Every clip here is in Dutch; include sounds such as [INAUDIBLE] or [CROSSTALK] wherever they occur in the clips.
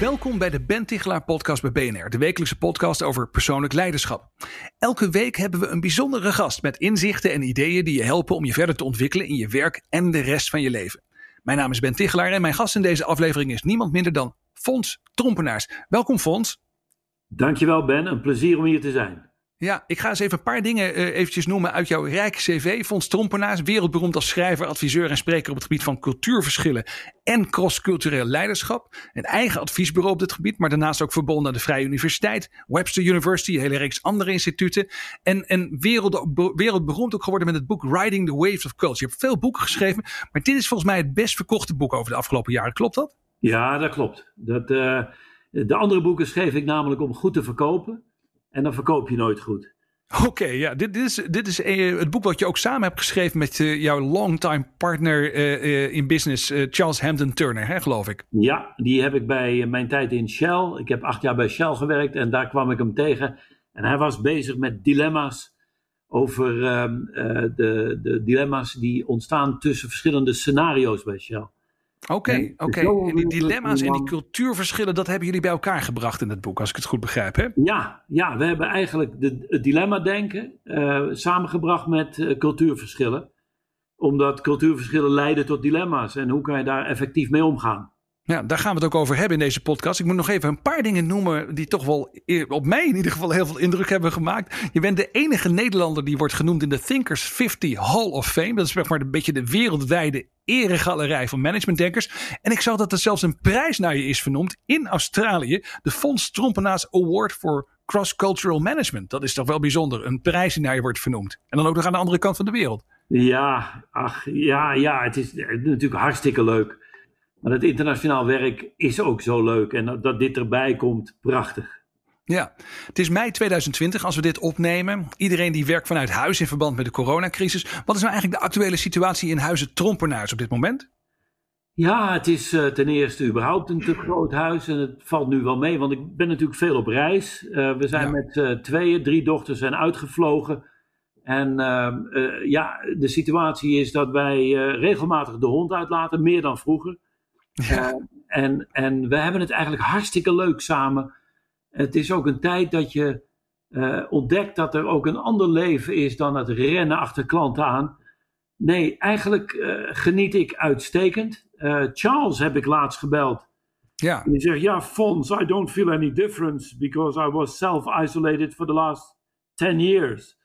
Welkom bij de Ben Tichelaar podcast bij BNR, de wekelijkse podcast over persoonlijk leiderschap. Elke week hebben we een bijzondere gast met inzichten en ideeën die je helpen om je verder te ontwikkelen in je werk en de rest van je leven. Mijn naam is Ben Tichelaar en mijn gast in deze aflevering is niemand minder dan Fons Trompenaars. Welkom Fons. Dankjewel Ben, een plezier om hier te zijn. Ja, ik ga eens even een paar dingen uh, eventjes noemen uit jouw rijk cv. Fons Trompenaars, wereldberoemd als schrijver, adviseur en spreker op het gebied van cultuurverschillen en crosscultureel leiderschap. Een eigen adviesbureau op dit gebied, maar daarnaast ook verbonden aan de Vrije Universiteit, Webster University, een hele reeks andere instituten. En, en wereld, wereldberoemd ook geworden met het boek Riding the Waves of Culture. Je hebt veel boeken geschreven, maar dit is volgens mij het best verkochte boek over de afgelopen jaren. Klopt dat? Ja, dat klopt. Dat, uh, de andere boeken schreef ik namelijk om goed te verkopen. En dan verkoop je nooit goed. Oké, ja, dit, dit, is, dit is uh, het boek wat je ook samen hebt geschreven met uh, jouw longtime partner uh, in business, Charles Hampton Turner, hè, geloof ik. Ja, die heb ik bij mijn tijd in Shell. Ik heb acht jaar bij Shell gewerkt en daar kwam ik hem tegen. En hij was bezig met dilemma's over ehm, de, de dilemma's die ontstaan tussen verschillende scenario's bij Shell. Oké, oké. En die dilemma's en die cultuurverschillen, dat hebben jullie bij elkaar gebracht in het boek, als ik het goed begrijp, hè? Ja, ja we hebben eigenlijk de, het dilemma-denken uh, samengebracht met uh, cultuurverschillen. Omdat cultuurverschillen leiden tot dilemma's. En hoe kan je daar effectief mee omgaan? Ja, daar gaan we het ook over hebben in deze podcast. Ik moet nog even een paar dingen noemen die toch wel op mij in ieder geval heel veel indruk hebben gemaakt. Je bent de enige Nederlander die wordt genoemd in de Thinkers 50 Hall of Fame. Dat is zeg maar een beetje de wereldwijde eregalerij van managementdenkers. En ik zag dat er zelfs een prijs naar je is vernoemd in Australië. De Fons Trompenaars Award for Cross-Cultural Management. Dat is toch wel bijzonder. Een prijs die naar je wordt vernoemd. En dan ook nog aan de andere kant van de wereld. Ja, ach, ja, ja, het is natuurlijk hartstikke leuk. Maar het internationaal werk is ook zo leuk. En dat dit erbij komt, prachtig. Ja, het is mei 2020 als we dit opnemen. Iedereen die werkt vanuit huis in verband met de coronacrisis. Wat is nou eigenlijk de actuele situatie in huizen Trompenaars op dit moment? Ja, het is uh, ten eerste überhaupt een te groot huis. En het valt nu wel mee, want ik ben natuurlijk veel op reis. Uh, we zijn ja. met uh, tweeën, drie dochters zijn uitgevlogen. En ehm, ja, de situatie is dat wij regelmatig de hond uitlaten, meer dan vroeger. Ja. en, en we hebben het eigenlijk hartstikke leuk samen. Het is ook een tijd dat je uh, ontdekt dat er ook een ander leven is dan het rennen achter klanten aan. Nee, eigenlijk uh, geniet ik uitstekend. Uh, Charles heb ik laatst gebeld. Ja. En die zegt, ja, Fons, I don't feel any difference because I was self-isolated for the last 10 years.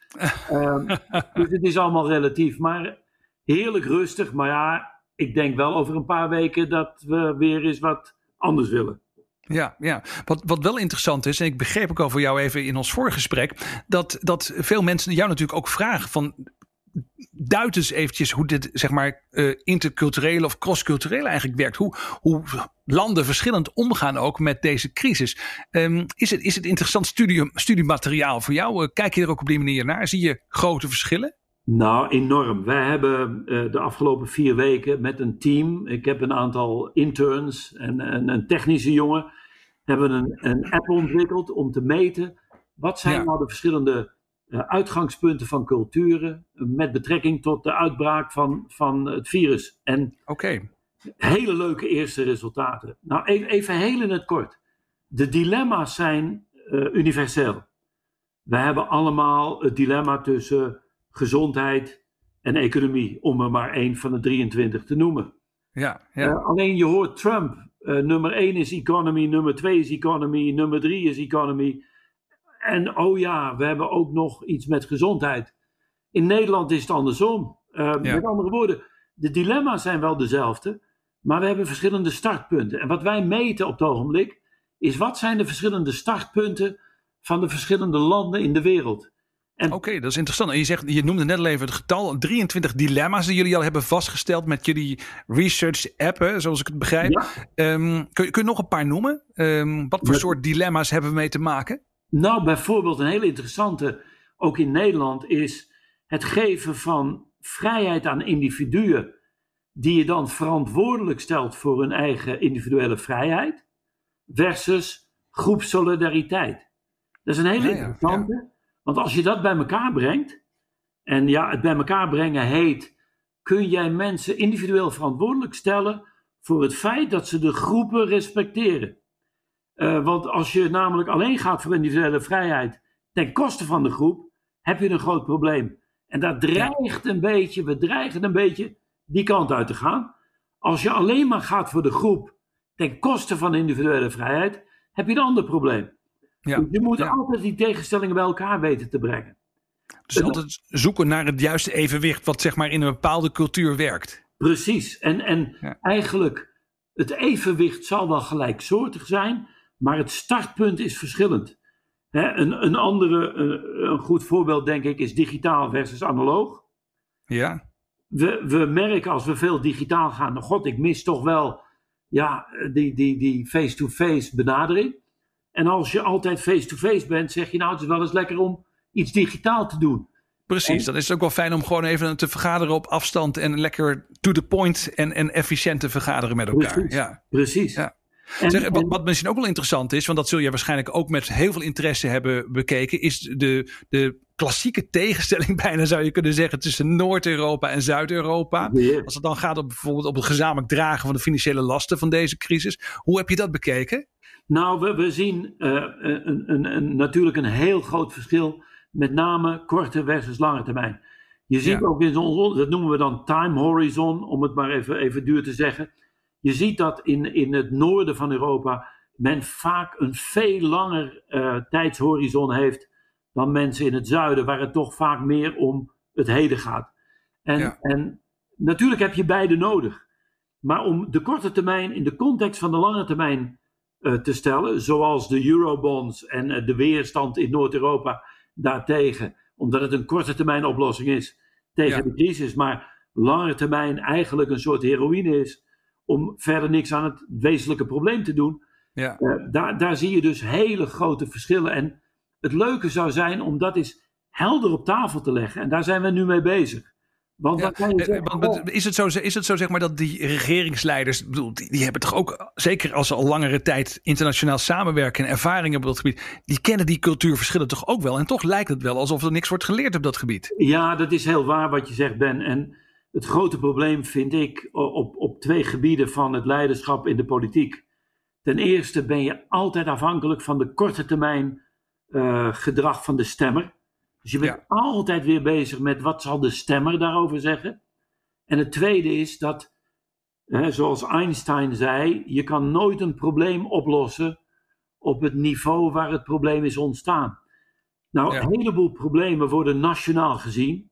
um, [LAUGHS] dus het is allemaal relatief, maar heerlijk rustig. Maar ja, ik denk wel over een paar weken dat we weer eens wat anders willen. Ja, ja. Wat, wat wel interessant is, en ik begreep ook al voor jou even in ons voorgesprek, dat, dat veel mensen jou natuurlijk ook vragen van duid eens eventjes hoe dit zeg maar uh, interculturele of crossculturele eigenlijk werkt. Hoe, hoe landen verschillend omgaan ook met deze crisis. Um, is, het, is het interessant studie, studiemateriaal voor jou? Uh, kijk je er ook op die manier naar? Zie je grote verschillen? Nou, enorm. Wij hebben uh, de afgelopen vier weken met een team, ik heb een aantal interns en, en een technische jongen, hebben een, een app ontwikkeld om te meten wat zijn ja. nou de verschillende uh, uitgangspunten van culturen met betrekking tot de uitbraak van, van het virus. En okay. hele leuke eerste resultaten. Nou, even, even heel in het kort. De dilemma's zijn uh, universeel. We hebben allemaal het dilemma tussen gezondheid en economie, om er maar één van de 23 te noemen. Ja, ja. Uh, alleen je hoort Trump, uh, nummer 1 is economy, nummer 2 is economy, nummer 3 is economy. En oh ja, we hebben ook nog iets met gezondheid. In Nederland is het andersom. Uh, ja. Met andere woorden, de dilemma's zijn wel dezelfde, maar we hebben verschillende startpunten. En wat wij meten op het ogenblik, is wat zijn de verschillende startpunten van de verschillende landen in de wereld. Oké, dat is interessant. En je, zegt, je noemde net al even het getal 23 dilemma's die jullie al hebben vastgesteld met jullie research appen, zoals ik het begrijp. Ehm, kun, kun, je nog een paar noemen? Um, wat voor soort dilemma's hebben we mee te maken? Nou, bijvoorbeeld een hele interessante, ook in Nederland, is het geven van vrijheid aan individuen die je dan verantwoordelijk stelt voor hun eigen individuele vrijheid, versus groepsolidariteit. Dat is een hele interessante, want als je dat bij elkaar brengt, en ja, het bij elkaar brengen heet, kun jij mensen individueel verantwoordelijk stellen voor het feit dat ze de groepen respecteren. Uh, want als je namelijk alleen gaat voor individuele vrijheid ten koste van de groep, heb je een groot probleem. En dat dreigt een beetje, we dreigen een beetje die kant uit te gaan. Als je alleen maar gaat voor de groep ten koste van individuele vrijheid, heb je een ander probleem. Ja. Dus je moet altijd die tegenstellingen bij elkaar weten te brengen. Dus altijd zoeken naar het juiste evenwicht wat zeg maar in een bepaalde cultuur werkt. Precies. En, en eigenlijk het evenwicht zal wel gelijksoortig zijn, maar het startpunt is verschillend. een, een andere, een, een goed voorbeeld denk ik is digitaal versus analoog. Ja we, we merken als we veel digitaal gaan, nou god, ik mis toch wel ja, die, die, die face-to-face benadering. En als je altijd face-to-face bent, zeg je nou, het is wel eens lekker om iets digitaal te doen. Precies, dan is het ook wel fijn om gewoon even te vergaderen op afstand en lekker to the point en, en efficiënt te vergaderen met elkaar. Precies. Ja. Precies. Ja. zeg, wat, wat, misschien ook wel interessant is, want dat zul je waarschijnlijk ook met heel veel interesse hebben bekeken, is de, de klassieke tegenstelling [LAUGHS] bijna zou je kunnen zeggen tussen Noord-Europa en Zuid-Europa. Als het dan gaat op bijvoorbeeld op het gezamenlijk dragen van de financiële lasten van deze crisis. Hoe heb je dat bekeken? Nou, we, we zien uh, een, een, een, natuurlijk een heel groot verschil, met name korte versus lange termijn. Je ziet ook in ons, dat noemen we dan time horizon, om het maar even, even duur te zeggen. Je ziet dat in, in het noorden van Europa men vaak een veel langer uh, tijdshorizon heeft dan mensen in het zuiden, waar het toch vaak meer om het heden gaat. En, en natuurlijk heb je beide nodig. Maar om de korte termijn in de context van de lange termijn te stellen, zoals de eurobonds en uh, de weerstand in Noord-Europa daartegen, omdat het een korte termijn oplossing is tegen de crisis, maar lange termijn eigenlijk een soort heroïne is om verder niks aan het wezenlijke probleem te doen. Ja. Uh, daar, daar zie je dus hele grote verschillen. En het leuke zou zijn om dat eens helder op tafel te leggen. En daar zijn we nu mee bezig. Want je zeggen, is, het zo, is het zo zeg maar dat die regeringsleiders, bedoel, die, die, hebben toch ook, zeker als ze al langere tijd internationaal samenwerken en ervaring hebben op dat gebied, die kennen die cultuurverschillen toch ook wel. En toch lijkt het wel alsof er niks wordt geleerd op dat gebied. Ja, dat is heel waar wat je zegt, Ben. En het grote probleem vind ik op, op twee gebieden van het leiderschap in de politiek. Ten eerste ben je altijd afhankelijk van de korte termijn uh, gedrag van de stemmer. Dus je bent altijd weer bezig met wat zal de stemmer daarover zeggen. En het tweede is dat, hè, zoals Einstein zei, je kan nooit een probleem oplossen op het niveau waar het probleem is ontstaan. Nou, een heleboel problemen worden nationaal gezien,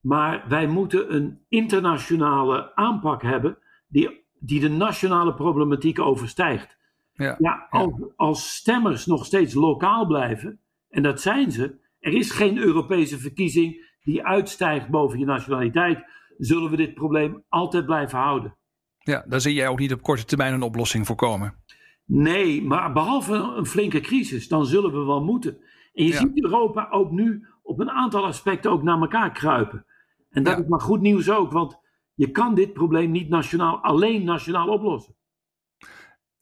maar wij moeten een internationale aanpak hebben die, die de nationale problematiek overstijgt. Ja, ja, als, als stemmers nog steeds lokaal blijven, en dat zijn ze, er is geen Europese verkiezing die uitstijgt boven je nationaliteit, zullen we dit probleem altijd blijven houden. Ja, daar zie jij ook niet op korte termijn een oplossing voor komen. Nee, maar behalve een flinke crisis, dan zullen we wel moeten. En je ziet Europa ook nu op een aantal aspecten ook naar elkaar kruipen. En dat is maar goed nieuws ook, want je kan dit probleem niet nationaal, alleen nationaal oplossen.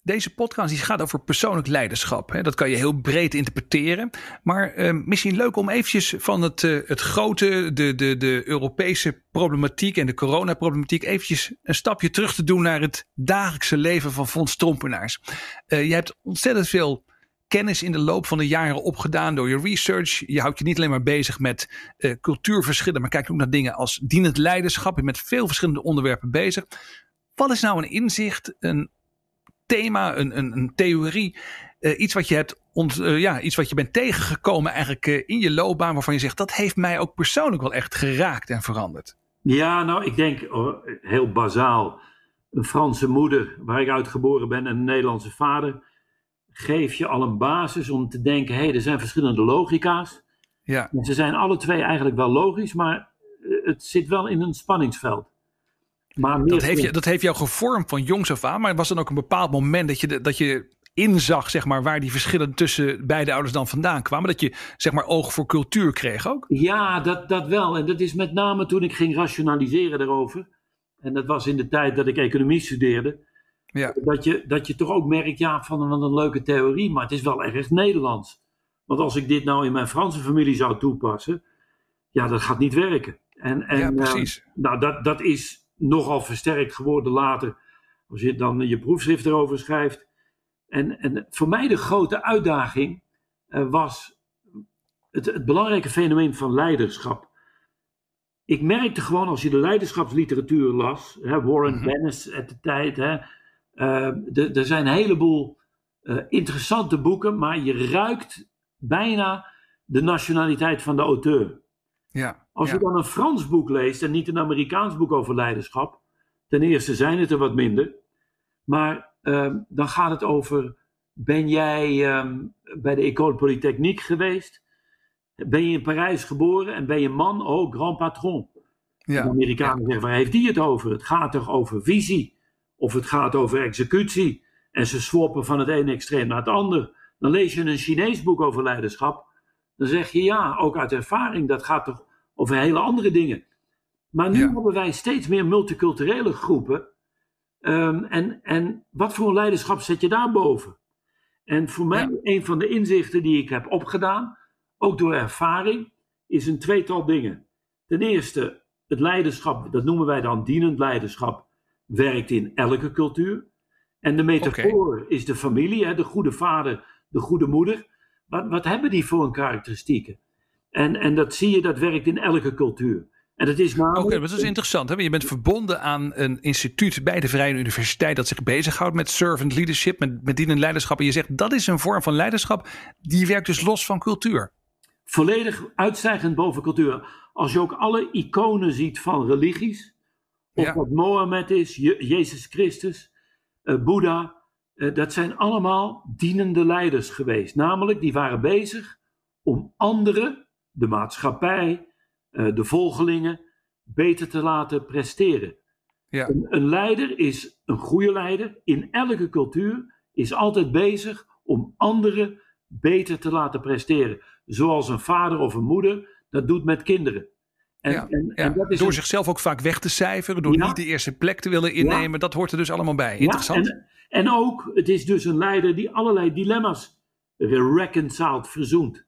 Deze podcast die gaat over persoonlijk leiderschap. Hè. Dat kan je heel breed interpreteren. Maar uh, misschien leuk om eventjes van het, uh, het grote, de, de, de Europese problematiek en de coronaproblematiek eventjes een stapje terug te doen naar het dagelijkse leven van Fons Trompenaars. Uh, je hebt ontzettend veel kennis in de loop van de jaren opgedaan door je research. Je houdt je niet alleen maar bezig met cultuurverschillen, maar kijkt ook naar dingen als dienend leiderschap. Je bent met veel verschillende onderwerpen bezig. Wat is nou een inzicht, een thema, een, een, een theorie, uh, iets wat je hebt ont, uh, ja, iets wat je bent tegengekomen eigenlijk uh, in je loopbaan, waarvan je zegt dat heeft mij ook persoonlijk wel echt geraakt en veranderd. Ja, nou, ik denk oh, heel bazaal. Een Franse moeder, waar ik uit geboren ben, en een Nederlandse vader, geef je al een basis om te denken: hé, hey, er zijn verschillende logica's. Ja. Ze zijn alle twee eigenlijk wel logisch, maar het zit wel in een spanningsveld. Maar dat, heeft je, dat heeft jou gevormd van jongs af aan, maar was dan ook een bepaald moment dat je, dat je inzag, zeg maar, waar die verschillen tussen beide ouders dan vandaan kwamen? Dat je, zeg maar, oog voor cultuur kreeg ook? Ja, dat, dat wel. En dat is met name toen ik ging rationaliseren daarover. En dat was in de tijd dat ik economie studeerde. Ja. Dat, je, dat je toch ook merkt, ja, van een, een leuke theorie, maar het is wel erg Nederlands. Want als ik dit nou in mijn Franse familie zou toepassen, ja, dat gaat niet werken. En, en, ja, precies. Uh, nou, dat, dat is nogal versterkt geworden later. Als je dan je proefschrift erover schrijft. En, en voor mij de grote uitdaging uh, was het, het, belangrijke fenomeen van leiderschap. Ik merkte gewoon als je de leiderschapsliteratuur las, hè, Warren mm -hmm. Bennis uit de tijd, hè, uh, er zijn een heleboel interessante boeken, maar je ruikt bijna de nationaliteit van de auteur. Ja, Als ja. je dan een Frans boek leest en niet een Amerikaans boek over leiderschap, ten eerste zijn het er wat minder, maar um, dan gaat het over: ben jij um, bij de École Polytechnique geweest? Ben je in Parijs geboren en ben je man? Oh, grand patron. Ja, de Amerikanen zeggen: waar heeft die het over? Het gaat toch over visie? Of het gaat over executie? En ze swappen van het ene extreem naar het andere. Dan lees je een Chinees boek over leiderschap. Dan zeg je ja, ook uit ervaring, dat gaat toch over hele andere dingen. Maar nu Ja. hebben wij steeds meer multiculturele groepen. Ehm, en, en wat voor een leiderschap zet je daarboven? En voor mij, Ja. een van de inzichten die ik heb opgedaan, ook door ervaring, is een tweetal dingen. Ten eerste, het leiderschap, dat noemen wij dan dienend leiderschap, werkt in elke cultuur. En de metafoor is de familie, hè, de goede vader, de goede moeder. Wat, wat hebben die voor een karakteristieken? En, en dat zie je, dat werkt in elke cultuur. En dat is Oké, namelijk... maar dat is interessant. Hè? Je bent verbonden aan een instituut bij de Vrije Universiteit dat zich bezighoudt met servant leadership, met, met dienend leiderschap. En je zegt dat is een vorm van leiderschap die werkt dus los van cultuur. volledig uitstijgend boven cultuur. Als je ook alle iconen ziet van religies, of Ja. dat Mohammed is, Je- Jezus Christus, eh, Boeddha, eh, dat zijn allemaal dienende leiders geweest. Namelijk, die waren bezig om anderen, de maatschappij, eh, de volgelingen, beter te laten presteren. Ja. Een, een leider is een goede leider in elke cultuur, is altijd bezig om anderen beter te laten presteren. Zoals een vader of een moeder dat doet met kinderen. En, ja, en, ja. en dat is door een- zichzelf ook vaak weg te cijferen, door niet de eerste plek te willen innemen. Dat hoort er dus allemaal bij. Ja, Interessant. en, en ook, het is dus een leider die allerlei dilemma's reconciled, verzoent.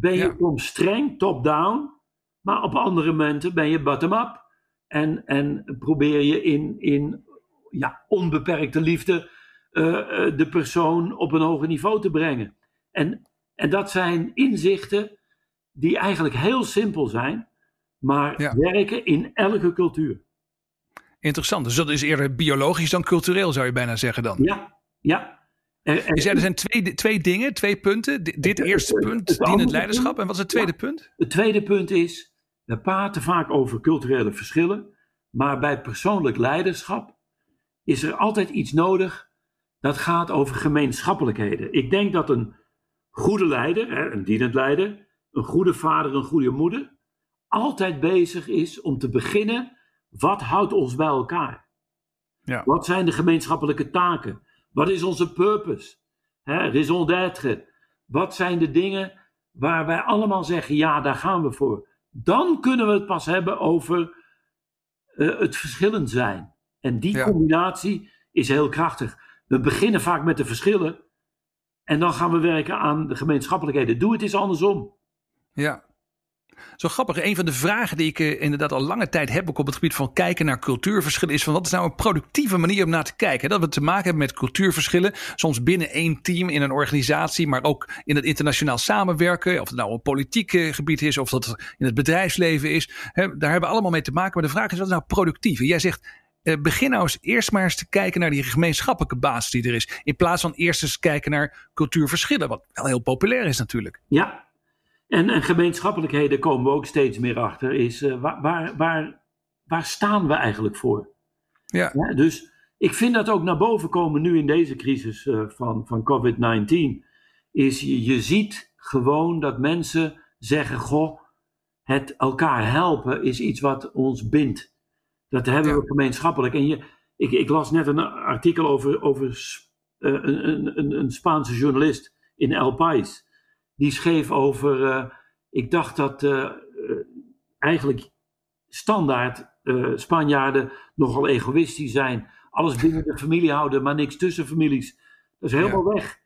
Ben je Ja. soms streng, top-down, maar op andere momenten ben je bottom-up. En, en probeer je in, in ja, onbeperkte liefde eh, eh, de persoon op een hoger niveau te brengen. En, en dat zijn inzichten die eigenlijk heel simpel zijn, maar Ja. werken in elke cultuur. Interessant. Dus dat is eerder biologisch dan cultureel, zou je bijna zeggen dan. Ja, ja. Je zei er zijn twee, twee dingen, twee punten. D- dit eerste punt, het dienend leiderschap. punt- En wat is het tweede punt? Het tweede punt is, we praten vaak over culturele verschillen, maar bij persoonlijk leiderschap is er altijd iets nodig dat gaat over gemeenschappelijkheden. Ik denk dat een goede leider, een dienend leider, een goede vader, een goede moeder, altijd bezig is om te beginnen, wat houdt ons bij elkaar? Ja. Wat zijn de gemeenschappelijke taken? Wat is onze purpose? Hè, raison d'être. Wat zijn de dingen waar wij allemaal zeggen, ja, daar gaan we voor. Dan kunnen we het pas hebben over eh, het verschillend zijn. En die Ja. combinatie is heel krachtig. We beginnen vaak met de verschillen en dan gaan we werken aan de gemeenschappelijkheden. Doe het eens andersom. Ja. Zo grappig. Een van de vragen die ik eh, inderdaad al lange tijd heb, ook op het gebied van kijken naar cultuurverschillen, is van wat is nou een productieve manier om naar te kijken? Dat we te maken hebben met cultuurverschillen, soms binnen één team in een organisatie, maar ook in het internationaal samenwerken, of het nou een politiek eh, gebied is, of dat in het bedrijfsleven is. Daar hebben we allemaal mee te maken. Maar de vraag is, wat is nou productief? En jij zegt, eh, begin nou eens eerst maar eens te kijken naar die gemeenschappelijke basis die er is, in plaats van eerst eens kijken naar cultuurverschillen, wat wel heel populair is natuurlijk. Ja, en, en gemeenschappelijkheden komen we ook steeds meer achter. Is, eh, waar, waar, waar, waar staan we eigenlijk voor? Ja. Ja, dus ik vind dat ook naar boven komen nu in deze crisis eh, van, van COVID-19. Is je, je ziet gewoon dat mensen zeggen: Goh, het elkaar helpen is iets wat ons bindt. Dat hebben Ja. we gemeenschappelijk. En je, ik, ik las net een artikel over, over eh, een, een, een, een Spaanse journalist in El País. Die schreef over. eh, ik dacht dat eh, eh, eigenlijk standaard Spanjaarden nogal egoïstisch zijn. Alles binnen de familie houden, maar niks tussen families. Dat is helemaal weg.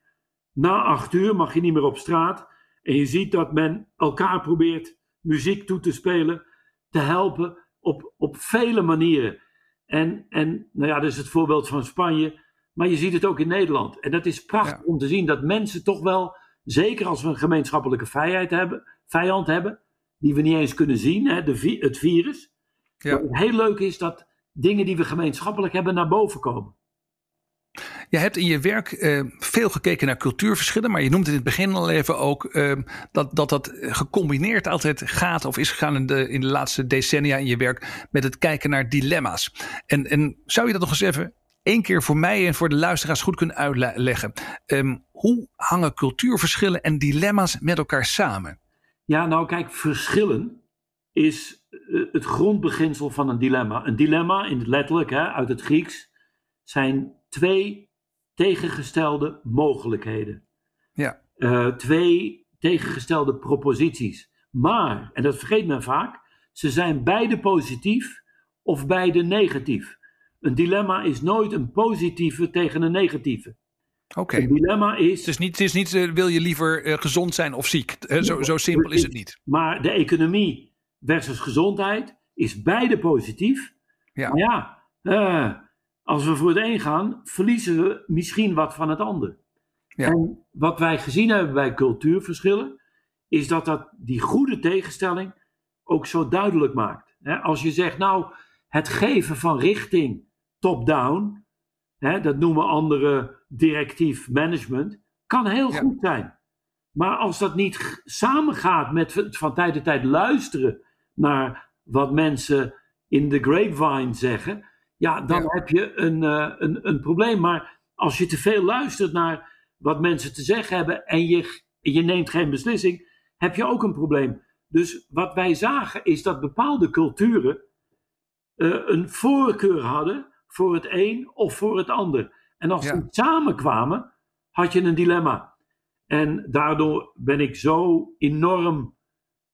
Na acht uur mag je niet meer op straat. En je ziet dat men elkaar probeert muziek toe te spelen, te helpen op, op vele manieren. En, en nou ja, dat is het voorbeeld van Spanje. Maar je ziet het ook in Nederland. En dat is prachtig Ja. om te zien dat mensen toch wel, zeker als we een gemeenschappelijke vijand hebben, vijand hebben die we niet eens kunnen zien, hè, de, vi- het virus. Ja. Heel leuk is dat dingen die we gemeenschappelijk hebben naar boven komen. Je hebt in je werk eh, veel gekeken naar cultuurverschillen, maar je noemt in het begin al even ook eh, dat, dat dat gecombineerd altijd gaat of is gegaan in de, in de laatste decennia in je werk met het kijken naar dilemma's. En, en zou je dat nog eens even één keer voor mij en voor de luisteraars goed kunnen uitleggen? Ehm, hoe hangen cultuurverschillen en dilemma's met elkaar samen? Ja, nou kijk, verschillen is eh, het grondbeginsel van een dilemma. Een dilemma, in het letterlijk, hè, uit het Grieks, zijn twee tegengestelde mogelijkheden. Ja, Eh, twee tegengestelde proposities. Maar, en dat vergeet men vaak, ze zijn beide positief of beide negatief. Een dilemma is nooit een positieve tegen een negatieve. oké. Een dilemma is. Het is niet, het is niet eh, wil je liever eh, gezond zijn of ziek. Eh, zo, zo simpel is het niet. Maar de economie versus gezondheid is beide positief. Ja. Maar ja, eh, als we voor het een gaan, verliezen we misschien wat van het ander. Ja. En wat wij gezien hebben bij cultuurverschillen, is dat dat die goede tegenstelling ook zo duidelijk maakt. Hè, als je zegt, nou, het geven van richting top-down, dat noemen anderen directief management, kan heel Ja. goed zijn. Maar als dat niet samengaat met van tijd tot tijd luisteren naar wat mensen in de grapevine zeggen, ja, dan Ja. heb je een, eh, een, een probleem. Maar als je te veel luistert naar wat mensen te zeggen hebben en je, je neemt geen beslissing, heb je ook een probleem. Dus wat wij zagen is dat bepaalde culturen eh, een voorkeur hadden voor het een of voor het ander. En als Ja. die samenkwamen, had je een dilemma. En daardoor ben ik zo enorm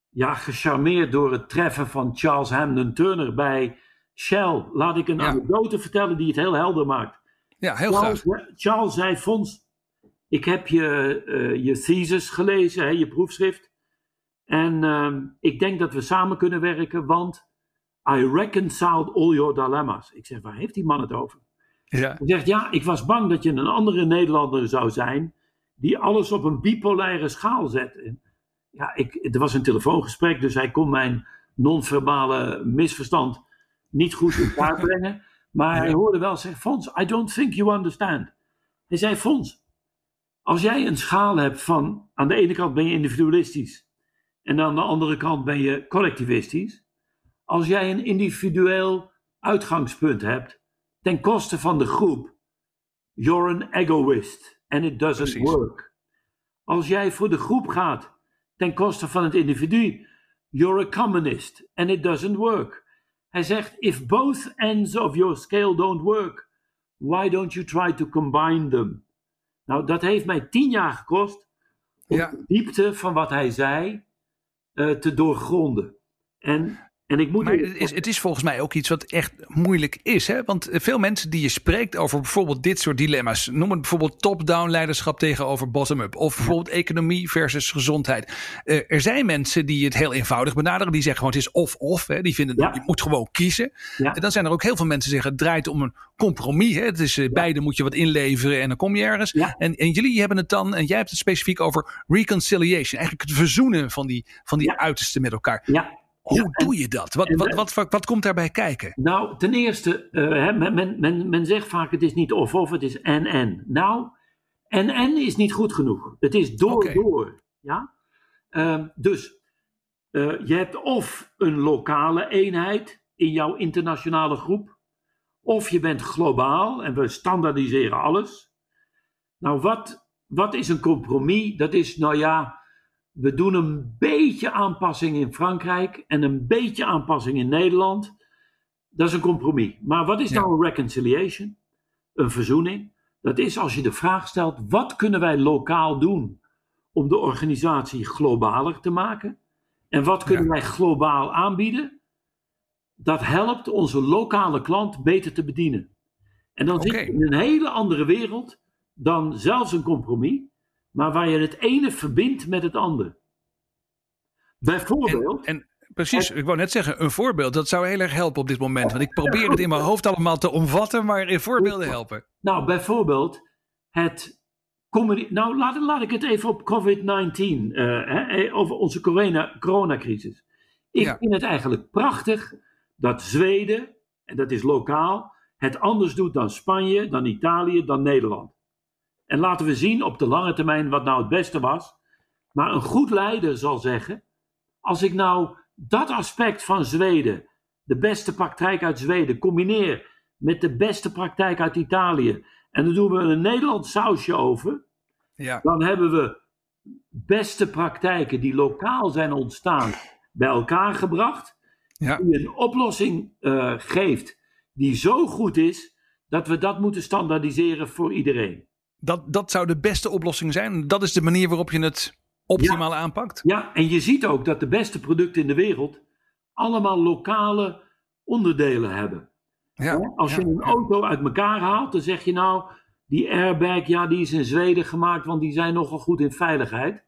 ja, gecharmeerd door het treffen van Charles Hamden Turner bij Shell. Laat ik een Ja. anekdote vertellen die het heel helder maakt. Ja, heel graag. Charles, Charles zei: Fons, ik heb je, eh, je thesis gelezen, hè, je proefschrift. En ehm, ik denk dat we samen kunnen werken, want I reconciled all your dilemma's. Ik zeg: waar heeft die man het over? Ja, Hij zegt: ja, ik was bang dat je een andere Nederlander zou zijn die alles op een bipolaire schaal zet. En ja, ik, er was een telefoongesprek, dus hij kon mijn non-verbale misverstand niet goed in kaart [LAUGHS] brengen. Maar hij hoorde wel zeggen: Fons, I don't think you understand. Hij zei: Fons, als jij een schaal hebt van aan de ene kant ben je individualistisch en aan de andere kant ben je collectivistisch. Als jij een individueel uitgangspunt hebt ten koste van de groep, you're an egoist and it doesn't Precies. work. Als jij voor de groep gaat ten koste van het individu, you're a communist and it doesn't work. Hij zegt, if both ends of your scale don't work, why don't you try to combine them? Nou, dat heeft mij tien jaar gekost om Ja. de diepte van wat hij zei eh, te doorgronden. En, en ik moet... Maar het is, het is volgens mij ook iets wat echt moeilijk is. Hè? Want veel mensen die je spreekt over bijvoorbeeld dit soort dilemma's. Noem het bijvoorbeeld top-down leiderschap tegenover bottom-up. Of bijvoorbeeld economie versus gezondheid. Eh, er zijn mensen die het heel eenvoudig benaderen. Die zeggen gewoon het is of-of. Die vinden Ja. je moet gewoon kiezen. Ja. En dan zijn er ook heel veel mensen die zeggen het draait om een compromis. Hè? Het is, eh, Beide moet je wat inleveren en dan kom je ergens. En, en jullie hebben het dan, en jij hebt het specifiek over reconciliation. Eigenlijk het verzoenen van die, van die uitersten met elkaar. Ja, Hoe doe je dat? Wat, wat, wat, wat, wat komt daarbij kijken? Nou, ten eerste, eh, men, men, men zegt vaak het is niet of-of, het is en-en. Nou, en-en is niet goed genoeg. Het is door-door. Ja? Ehm, dus eh, je hebt of een lokale eenheid in jouw internationale groep, of je bent globaal en we standaardiseren alles. Nou, wat, wat is een compromis? Dat is, nou ja, We doen een beetje aanpassing in Frankrijk en een beetje aanpassing in Nederland. Dat is een compromis. Maar wat is Ja. nou een reconciliation? Een verzoening. Dat is als je de vraag stelt: wat kunnen wij lokaal doen om de organisatie globaler te maken? En wat kunnen Ja. wij globaal aanbieden? Dat helpt onze lokale klant beter te bedienen. En dan zit je in een hele andere wereld dan zelfs een compromis, maar waar je het ene verbindt met het andere. Bijvoorbeeld, En precies, ik wou net zeggen, een voorbeeld, dat zou heel erg helpen op dit moment. Want ik probeer het in mijn hoofd allemaal te omvatten, maar in voorbeelden helpen. nou bijvoorbeeld het Nou, laat, laat ik het even op COVID-19, eh, eh, over onze corona, coronacrisis. Ik Ja. vind het eigenlijk prachtig dat Zweden, en dat is lokaal, het anders doet dan Spanje, dan Italië, dan Nederland. En laten we zien op de lange termijn wat nou het beste was. Maar een goed leider zal zeggen: als ik nou dat aspect van Zweden, de beste praktijk uit Zweden, combineer met de beste praktijk uit Italië. En dan doen we een Nederlands sausje over. Ja, Dan hebben we beste praktijken die lokaal zijn ontstaan bij elkaar gebracht. ja. Die een oplossing eh, geeft die zo goed is dat we dat moeten standaardiseren voor iedereen. Dat, dat zou de beste oplossing zijn. Dat is de manier waarop je het optimaal aanpakt. Ja, en je ziet ook dat de beste producten in de wereld allemaal lokale onderdelen hebben. Ja, Als ja, je een auto uit elkaar haalt, dan zeg je nou, die airbag, ja, die is in Zweden gemaakt, want die zijn nogal goed in veiligheid.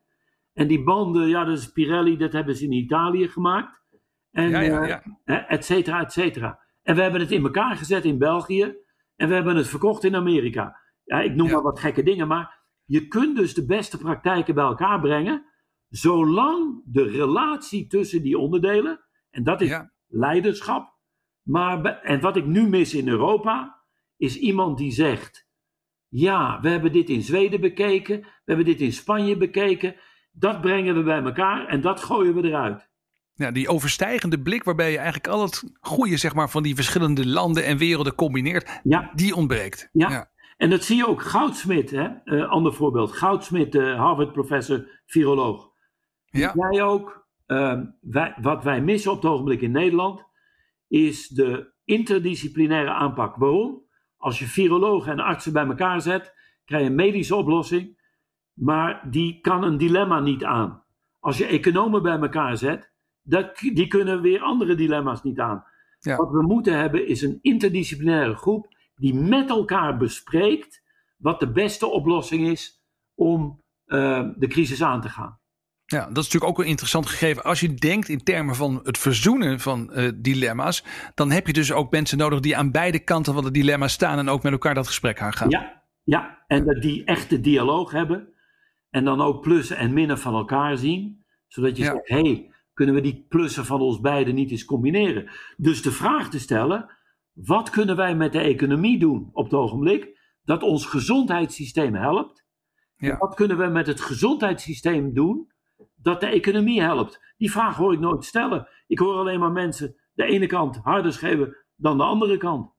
En die banden, ja, dat is Pirelli, dat hebben ze in Italië gemaakt. En, Ja, ja, eh, ja. et cetera, et cetera. En we hebben het in elkaar gezet in België en we hebben het verkocht in Amerika. Ja, ik noem Ja. maar wat gekke dingen, maar je kunt dus de beste praktijken bij elkaar brengen, zolang de relatie tussen die onderdelen, en dat is Ja. leiderschap, maar, en wat ik nu mis in Europa, is iemand die zegt, ja, we hebben dit in Zweden bekeken, we hebben dit in Spanje bekeken, dat brengen we bij elkaar en dat gooien we eruit. Ja, die overstijgende blik waarbij je eigenlijk al het goede zeg maar, van die verschillende landen en werelden combineert, Ja, die ontbreekt. Ja. En dat zie je ook. Goudsmit, hè? Eh, ander voorbeeld. Goudsmit, Harvard-professor, viroloog. Ja. Wij ook, ehm, wij, wat wij missen op het ogenblik in Nederland, is de interdisciplinaire aanpak. Waarom? Als je virologen en artsen bij elkaar zet, krijg je een medische oplossing, maar die kan een dilemma niet aan. Als je economen bij elkaar zet, dat, die kunnen weer andere dilemma's niet aan. Ja. Wat we moeten hebben is een interdisciplinaire groep die met elkaar bespreekt wat de beste oplossing is om eh, de crisis aan te gaan. Ja, dat is natuurlijk ook een interessant gegeven. Als je denkt in termen van het verzoenen van eh, dilemma's, dan heb je dus ook mensen nodig die aan beide kanten van het dilemma staan en ook met elkaar dat gesprek aangaan. Ja, ja, en dat die echte dialoog hebben en dan ook plussen en minnen van elkaar zien, zodat je Ja. zegt, hé, hey, kunnen we die plussen van ons beiden niet eens combineren? Dus de vraag te stellen, wat kunnen wij met de economie doen op het ogenblik dat ons gezondheidssysteem helpt? Ja. Wat kunnen we met het gezondheidssysteem doen dat de economie helpt? Die vraag hoor ik nooit stellen. Ik hoor alleen maar mensen de ene kant harder schreeuwen dan de andere kant.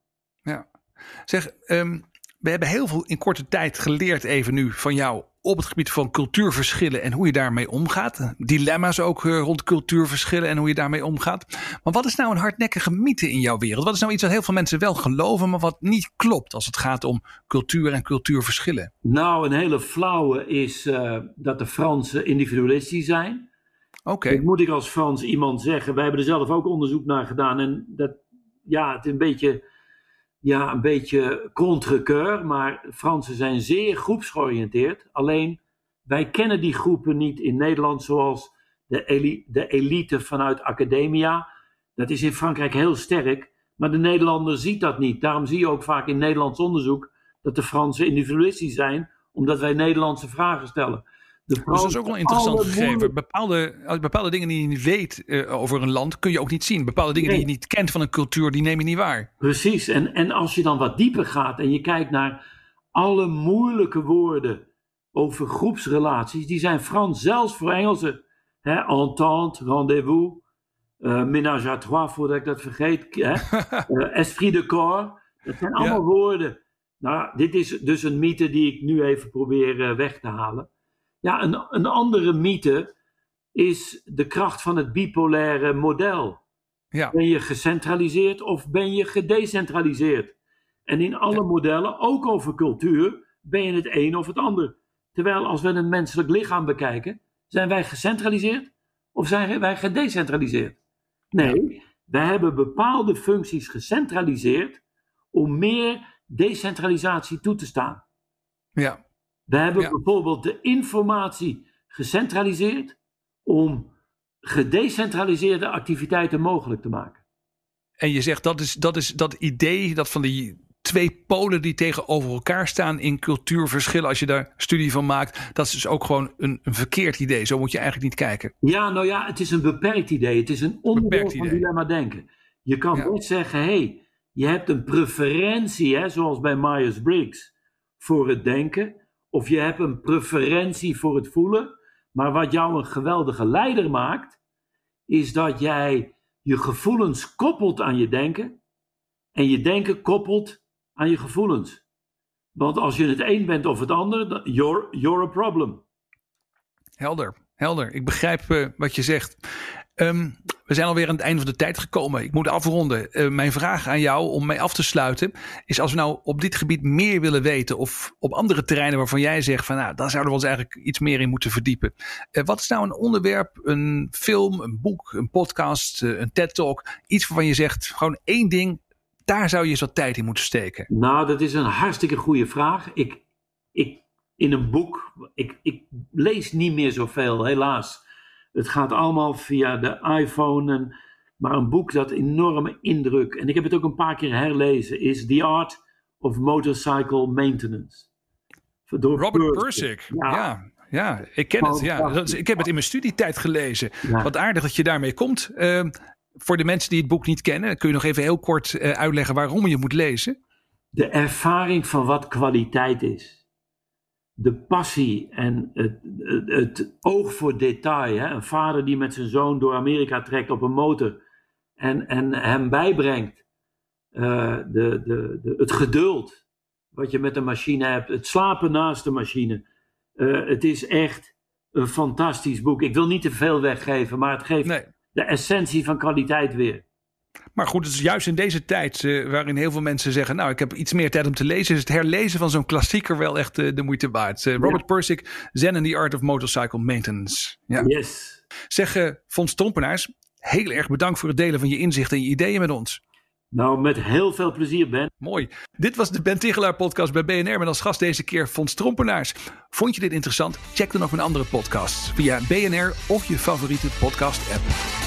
Zeg, ehm, we hebben heel veel in korte tijd geleerd even nu van jou op het gebied van cultuurverschillen en hoe je daarmee omgaat. Dilemma's ook eh, rond cultuurverschillen en hoe je daarmee omgaat. Maar wat is nou een hardnekkige mythe in jouw wereld? Wat is nou iets wat heel veel mensen wel geloven, maar wat niet klopt als het gaat om cultuur en cultuurverschillen? Nou, een hele flauwe is eh, dat de Fransen individualistisch zijn. Oké, moet ik als Frans iemand zeggen. Wij hebben er zelf ook onderzoek naar gedaan. En dat, ja, het is een beetje, ja, een beetje contre-cœur. Maar Fransen zijn zeer groepsgeoriënteerd. Alleen, wij kennen die groepen niet in Nederland zoals de, de elite vanuit academia. Dat is in Frankrijk heel sterk. Maar de Nederlander ziet dat niet. Daarom zie je ook vaak in Nederlands onderzoek dat de Fransen individualistisch zijn. Omdat wij Nederlandse vragen stellen. De dus dat is ook wel interessant gegeven. Bepaalde, bepaalde dingen die je niet weet eh, over een land kun je ook niet zien. Bepaalde dingen die je niet kent van een cultuur, die neem je niet waar. Precies, en, en als je dan wat dieper gaat en je kijkt naar alle moeilijke woorden over groepsrelaties, die zijn Frans, zelfs voor Engelsen. Hè, entente, rendezvous, eh ménage à trois, voordat ik dat vergeet. Hè, [LAUGHS] eh, esprit de corps, dat zijn allemaal woorden. Nou, dit is dus een mythe die ik nu even probeer weg te halen. Ja, een, een andere mythe is de kracht van het bipolaire model. Ja. Ben je gecentraliseerd of ben je gedecentraliseerd? En in alle modellen, ook over cultuur, ben je het een of het ander. Terwijl als we een menselijk lichaam bekijken, zijn wij gecentraliseerd of zijn wij gedecentraliseerd? Nee, wij hebben bepaalde functies gecentraliseerd om meer decentralisatie toe te staan. Ja. We hebben Ja. bijvoorbeeld de informatie gecentraliseerd om gedecentraliseerde activiteiten mogelijk te maken. En je zegt dat is, dat is dat idee dat van die twee polen die tegenover elkaar staan in cultuurverschillen. Als je daar studie van maakt, dat is dus ook gewoon een, een verkeerd idee. Zo moet je eigenlijk niet kijken. Ja, nou ja, het is een beperkt idee. Het is een onderdeel van dilemma denken. Je kan Ja. niet zeggen, hé, hey, je hebt een preferentie, hè, zoals bij Myers-Briggs, voor het denken. Of je hebt een preferentie voor het voelen. Maar wat jou een geweldige leider maakt, is dat jij je gevoelens koppelt aan je denken. En je denken koppelt aan je gevoelens. Want als je het een bent of het ander, dan- you're, a problem. Helder, helder. Ik begrijp eh, wat je zegt. Ehm, we zijn alweer aan het einde van de tijd gekomen. Ik moet afronden. Eh, mijn vraag aan jou om mee af te sluiten is: als we nou op dit gebied meer willen weten, of op andere terreinen waarvan jij zegt van nou, daar zouden we ons eigenlijk iets meer in moeten verdiepen. Eh, wat is nou een onderwerp, een film, een boek, een podcast, eh, een TED-talk, iets waarvan je zegt gewoon één ding, daar zou je eens wat tijd in moeten steken? Nou, dat is een hartstikke goede vraag. Ik, ik, in een boek, ik, ik lees niet meer zoveel, helaas. Het gaat allemaal via de iPhone. En, maar een boek dat enorme indruk, en ik heb het ook een paar keer herlezen, is The Art of Motorcycle Maintenance. Door Robert Persic. Persic. Ja. ja. ik ken het. Ja. Ik heb het in mijn studietijd gelezen. Ja. Wat aardig dat je daarmee komt. Ehm, voor de mensen die het boek niet kennen, kun je nog even heel kort eh, uitleggen waarom je moet lezen? de ervaring van wat kwaliteit is. De passie en het, het, het oog voor detail. Hè? Een vader die met zijn zoon door Amerika trekt op een motor en, en hem bijbrengt. eh, de, de, de, het geduld wat je met de machine hebt. Het slapen naast de machine. Eh, het is echt een fantastisch boek. Ik wil niet te veel weggeven, maar het geeft Nee. de essentie van kwaliteit weer. Maar goed, het is juist in deze tijd eh, waarin heel veel mensen zeggen: Nou, ik heb iets meer tijd om te lezen. Is het herlezen van zo'n klassieker wel echt eh, de moeite waard? Eh, Robert Persic, Zen and the Art of Motorcycle Maintenance. Ja. Yes. Zeg, Fons Trompenaars, heel erg bedankt voor het delen van je inzichten en je ideeën met ons. Nou, met heel veel plezier, Ben. Mooi. Dit was de Ben Tigelaar podcast bij BNR met als gast deze keer Fons Trompenaars. Vond je dit interessant? Check dan nog mijn andere podcasts via BNR of je favoriete podcast app.